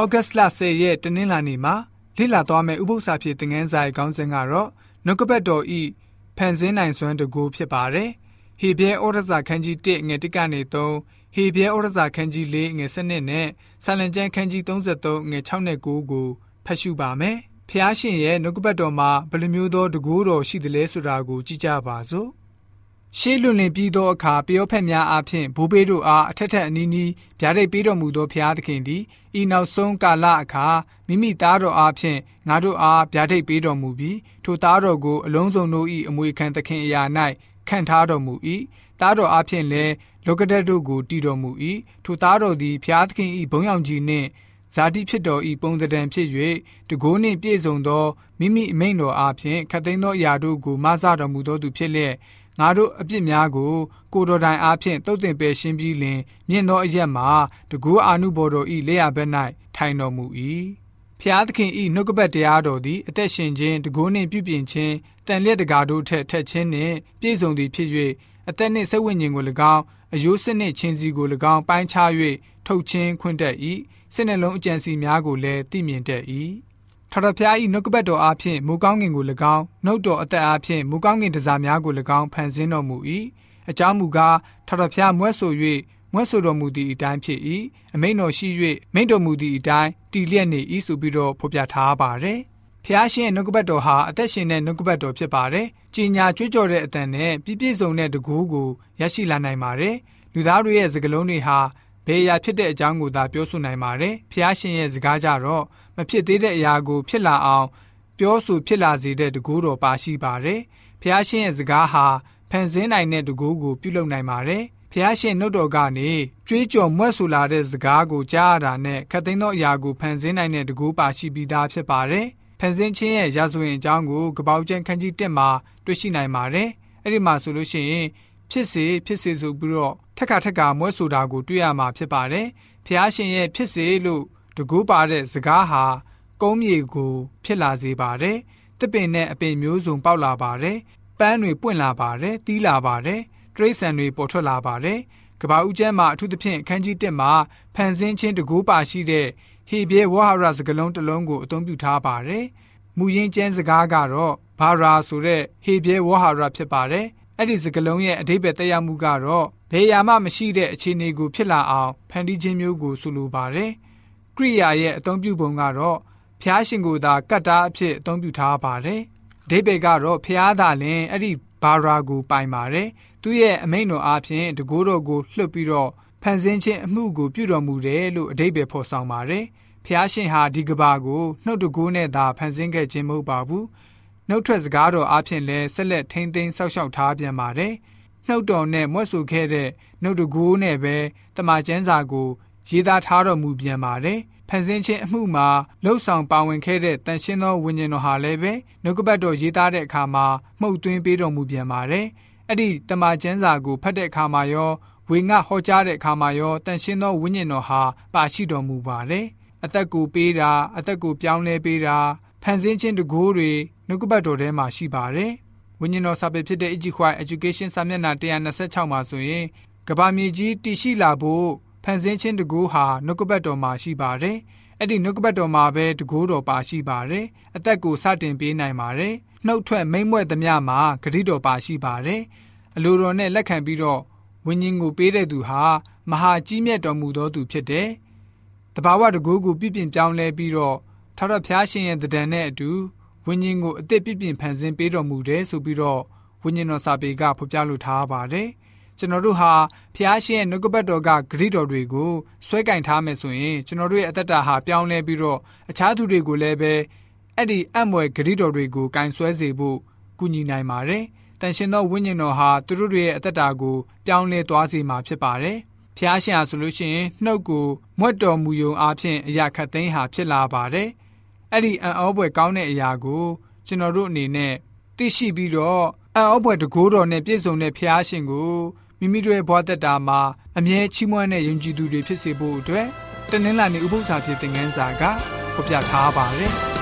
ဩဂတ်စ်လ10ရက်တနင်္လာနေ့မှာလေ့လာသွားမယ့်ဥပုသ္စာဖြစ်တဲ့ငန်းစာရဲ့ခေါင်းစဉ်ကတော့နှုတ်ကပတ်တော်ဤဖန်ဆင်းနိုင်စွမ်းတကူဖြစ်ပါတယ်။ဟေဘဲဩရစာခန်းကြီး1ငွေ1ကနေ3ဟေဘဲဩရစာခန်းကြီး4ငွေ7နဲ့ဆာလံကျမ်းခန်းကြီး33ငွေ6နဲ့9ကိုဖတ်ရှုပါမယ်။ဖျားရှင်ရဲ့နှုတ်ကပတ်တော်မှာဘယ်လိုမျိုးသောတကူတော်ရှိသလဲဆိုတာကိုကြည့်ကြပါစို့ ရှေးလွန်လင်ပြီးသောအခါပျောဖက်များအားဖြင့်ဘိုးဘေးတို့အားအထက်ထက်အနီးနီးဗျာဒိတ်ပေးတော်မူသောဖျားသခင်သည်ဤနောက်ဆုံးကာလအခါမိမိသားတော်အားဖြင့်ငါတို့အားဗျာဒိတ်ပေးတော်မူပြီးထိုသားတော်ကိုအလုံးစုံတို့၏အမွေခံသခင်အရာ၌ခံထားတော်မူ၏သားတော်အားဖြင့်လည်းလောကဒတ်တို့ကိုတည်တော်မူ၏ထိုသားတော်သည်ဖျားသခင်၏ဘုံရောင်ကြီးနှင့်ဇာတိဖြစ်တော်ဤပုံသဏ္ဍာန်ဖြစ်၍တကိုးနှင့်ပြည့်စုံသောမိမိအမိန့်တော်အားဖြင့်ခတ်သိမ်းသောအရာတို့ကိုမဆတော်မူသောသူဖြစ်လျက် ငါတို့အပြစ်များကို ကိုတော်တိုင်အားဖြင့်တုတ်တင်ပယ်ရှင်းပြီးလင်မြင့်သောအရက်မှာတကူအာနုဘော်တော်ဤလက်ရဘက်၌ထိုင်တော်မူ၏ဖျားသခင်ဤနှုတ်ကပတ်တရားတော်သည်အသက်ရှင်ခြင်းတကူနှင့်ပြုပြင်ခြင်းတန်လျက်တကာတို့ထက်ထက်ခြင်းနှင့်ပြည့်စုံသည်ဖြစ်၍အသက်နှင့်စိတ်ဝိညာဉ်ကို၎င်းအယိုးစစ်နှင့်ချင်းစီကို၎င်းပိုင်းခြား၍ထုတ်ချင်းခွင့်တတ်၏စိတ်နှလုံးအကြံစီများကိုလည်းသိမြင်တတ်၏ ထထဖျားဤနှုတ်ကပတ်တော်အားဖြင့်မူကောင်းငင်ကို၎င်းနှုတ်တော်အသက်အားဖြင့်မူကောင်းငင်တစားများကို၎င်းဖန်ဆင်းတော်မူ၏အကြောင်းမူကားထထဖျားမွဲ့ဆို၍မွဲ့ဆိုတော်မူသည့်အတိုင်းဖြစ်၏အမိန်တော်ရှိ၍မိန်တော်မူသည့်အတိုင်းတည်လျက်နေ၏ဆိုပြီးတော့ဖော်ပြထားပါတယ်ဖျားရှင်နှုတ်ကပတ်တော်ဟာအသက်ရှင်တဲ့နှုတ်ကပတ်တော်ဖြစ်ပါတယ်။ကြီးညာကြွေးကြော်တဲ့အတန်နဲ့ပြည့်ပြည့်စုံတဲ့တကူးကိုရရှိလာနိုင်ပါတယ်။လူသားတို့ရဲ့စကားလုံးတွေဟာ ဘယ်အရာဖြစ်တဲ့အကြောင်းကိုသာပြောဆိုနိုင်ပါတယ်။ဖျားရှင်ရဲ့စကားကြတော့မဖြစ်သေးတဲ့အရာကို ဖြစ်လာအောင် ပြောဆိုဖြစ်လာစေတဲ့တကူတော်ပါရှိပါတယ်။ဖျားရှင်ရဲ့စကားဟာဖန်ဆင်းနိုင်တဲ့တကူကိုပြုလုပ်နိုင်ပါတယ်။ဖျားရှင်နှုတ်တော်ကနေကြွေးကြော်မွဲ့ဆိုလာတဲ့စကားကိုကြားရတာနဲ့ခတ်သိမ်းသောအရာကိုဖန်ဆင်းနိုင်တဲ့တကူပါရှိပြီးသားဖြစ်ပါတယ်။ဖန်ဆင်းခြင်းရဲ့ရာဇဝင်အကြောင်းကိုကပောက်ကျန်ခန်းကြီး1မှာတွေ့ရှိနိုင်ပါတယ်။အဲ့ဒီမှာဆိုလို့ရှိရင် ဖြစ်စေဖြစ်စေဆိုပြီးတော့ထက်ခါထက်ခါမွဲဆိုတာကိုတွေ့ရမှာဖြစ်ပါတယ်။ဖျားရှင်ရဲ့ဖြစ်စေလို့တကူပါတဲ့စကားဟာကုန်းမြေကို ဖြစ်လာစေပါတယ်။တစ်ပင်နဲ့အပင်မျိုးစုံပေါက်လာပါတယ်။ပန်းတွေပွင့်လာပါတယ်။တီးလာပါတယ်။တရိษံတွေပေါ်ထွက်လာပါတယ်။ကဘာဦးကျမ်းမှာအထူးသဖြင့်အခန်းကြီး1မှာဖန်ဆင်းခြင်းတကူပါရှိတဲ့ဟေဘဲဝါဟာရစကလုံးတစ်လုံးကိုအသုံးပြုထားပါတယ်။မူရင်းကျမ်းစကားကတော့ဘာရာဆိုတဲ့ဟေဘဲဝါဟာရဖြစ်ပါတယ်။ အဲ့ဒီစကလုံးရဲ့အဓိပ္ပာယ်တက်ရောက်မှုကတော့ဘယ်ရာမှမရှိတဲ့အခြေအနေကိုဖြစ်လာအောင်ဖန်တီးခြင်းမျိုးကိုဆိုလိုပါတယ်။ကရိယာရဲ့အသုံးပြုပုံကတော့ဖျားရှင်ကိုသာကတ်တာအဖြစ်အသုံးပြုထားပါတယ်။အဓိပ္ပာယ်ကတော့ဖျားသာလင်အဲ့ဒီဘာရာကိုပိုင်ပါတယ်။သူ့ရဲ့အမိန့်တော်အားဖြင့်တကိုးတော်ကိုလှုပ်ပြီးတော့ဖန်ဆင်းခြင်းအမှုကိုပြုတော်မူတယ်လို့အဓိပ္ပာယ်ဖော်ဆောင်ပါတယ်။ဖျားရှင်ဟာဒီကဘာကိုနှုတ်တကိုးနဲ့သာဖန်ဆင်းခဲ့ခြင်းမဟုတ်ပါဘူး။ နှုတ်ထွက်စကားတော်အဖြစ်လဲဆက်လက်ထိမ့်သိမ်းဆောက်ရှောက်ထားပြန်ပါတယ်။နှုတ်တော်နဲ့မွတ်ဆိုခဲ့တဲ့နှုတ်တကူနဲ့ပဲတမန်ကျမ်းစာကိုရေးသားထားတော်မူပြန်ပါတယ်။ဖန်ဆင်းခြင်းအမှုမှာလှုပ်ဆောင်ပါဝင်ခဲ့တဲ့တန်ရှင်းသောဝိညာဉ်တော်ဟာလည်းပဲနှုတ်ကပတ်တော်ရေးသားတဲ့အခါမှာမှုတ်သွင်းပေးတော်မူပြန်ပါတယ်။အဲ့ဒီတမန်ကျမ်းစာကိုဖတ်တဲ့အခါမှာရောဝေငှဟောကြားတဲ့အခါမှာရောတန်ရှင်းသောဝိညာဉ်တော်ဟာပါရှိတော်မူပါတယ်။အသက်ကိုပေးတာအသက်ကိုပြောင်းလဲပေးတာ ဖန်ဆင်းခြင်းတကူတွေနှုတ်ကပတ်တော်ထဲမှာရှိပါတယ်။ဝိညာဉ်တော်စာပေဖြစ်တဲ့ Ejikwai Education စာမျက်နှာ126မှာဆိုရင်ကဘာမြေကြီးတည်ရှိလာဖို့ဖန်ဆင်းခြင်းတကူဟာနှုတ်ကပတ်တော်မှာရှိပါတယ်။အဲ့ဒီနှုတ်ကပတ်တော်မှာပဲတကူတော်ပါရှိပါတယ်။အသက်ကိုစတင်ပေးနိုင်ပါတယ်။နှုတ်ထွက်မိမ့်မွဲ့သမျှမှာဂရိတော်ပါရှိပါတယ်။အလိုတော်နဲ့လက်ခံပြီးတော့ဝိညာဉ်ကိုပေးတဲ့သူဟာမဟာကြီးမြတ်တော်မူသောသူဖြစ်တယ်။တဘာဝတကူကိုပြပြပြောင်းလဲပြီးတော့ ထာဝရဘုရားရှင်ရဲ့တံနဲ့အတူဝိညာဉ်ကိုအသက်ပြည့်ပြည့်ဖန်ဆင်းပေးတော်မူတယ်ဆိုပြီးတော့ဝိညာဉ်တော်စာပေကဖော်ပြလိုထားပါတယ်။ကျွန်တော်တို့ဟာဘုရားရှင်ရဲ့နှုတ်ကပတ်တော်ကဂရိတော်တွေကိုဆွဲကင်ထားမယ်ဆိုရင်ကျွန်တော်တို့ရဲ့အသက်တာဟာပြောင်းလဲပြီးတော့အခြားသူတွေကိုလည်းပဲအဲ့ဒီအံ့မွယ်ဂရိတော်တွေကိုကင်ဆွဲစေဖို့ကူညီနိုင်ပါတယ်။တန်ရှင်သောဝိညာဉ်တော်ဟာသူတို့ရဲ့အသက်တာကိုပြောင်းလဲသွားစေမှာဖြစ်ပါတယ်။ဖျားရှင်ဟာဆိုလို့ရှိရင်နှုတ်ကိုမွတ်တော်မူယုံအားဖြင့်အရာခတ်သိမ်းဟာဖြစ်လာပါတယ် အဲ့ဒီအံ့ဩဖွယ်ကောင်းတဲ့အရာကို ကျွန်တော်တို့အနေနဲ့သိရှိပြီးတော့အံ့ဩဖွယ်တကိုးတော်နဲ့ပြည့်စုံတဲ့ဖျားရှင်ကိုမိမိတို့ရဲ့ဘဝတက်တာမှာအမြဲချီးမွမ်းတဲ့ယုံကြည်သူတွေဖြစ်စေဖို့အတွက်တနင်္လာနေ့ဥပုသ္စာဖြစ်တဲ့ငန်းစာကဖော်ပြထားပါတယ်။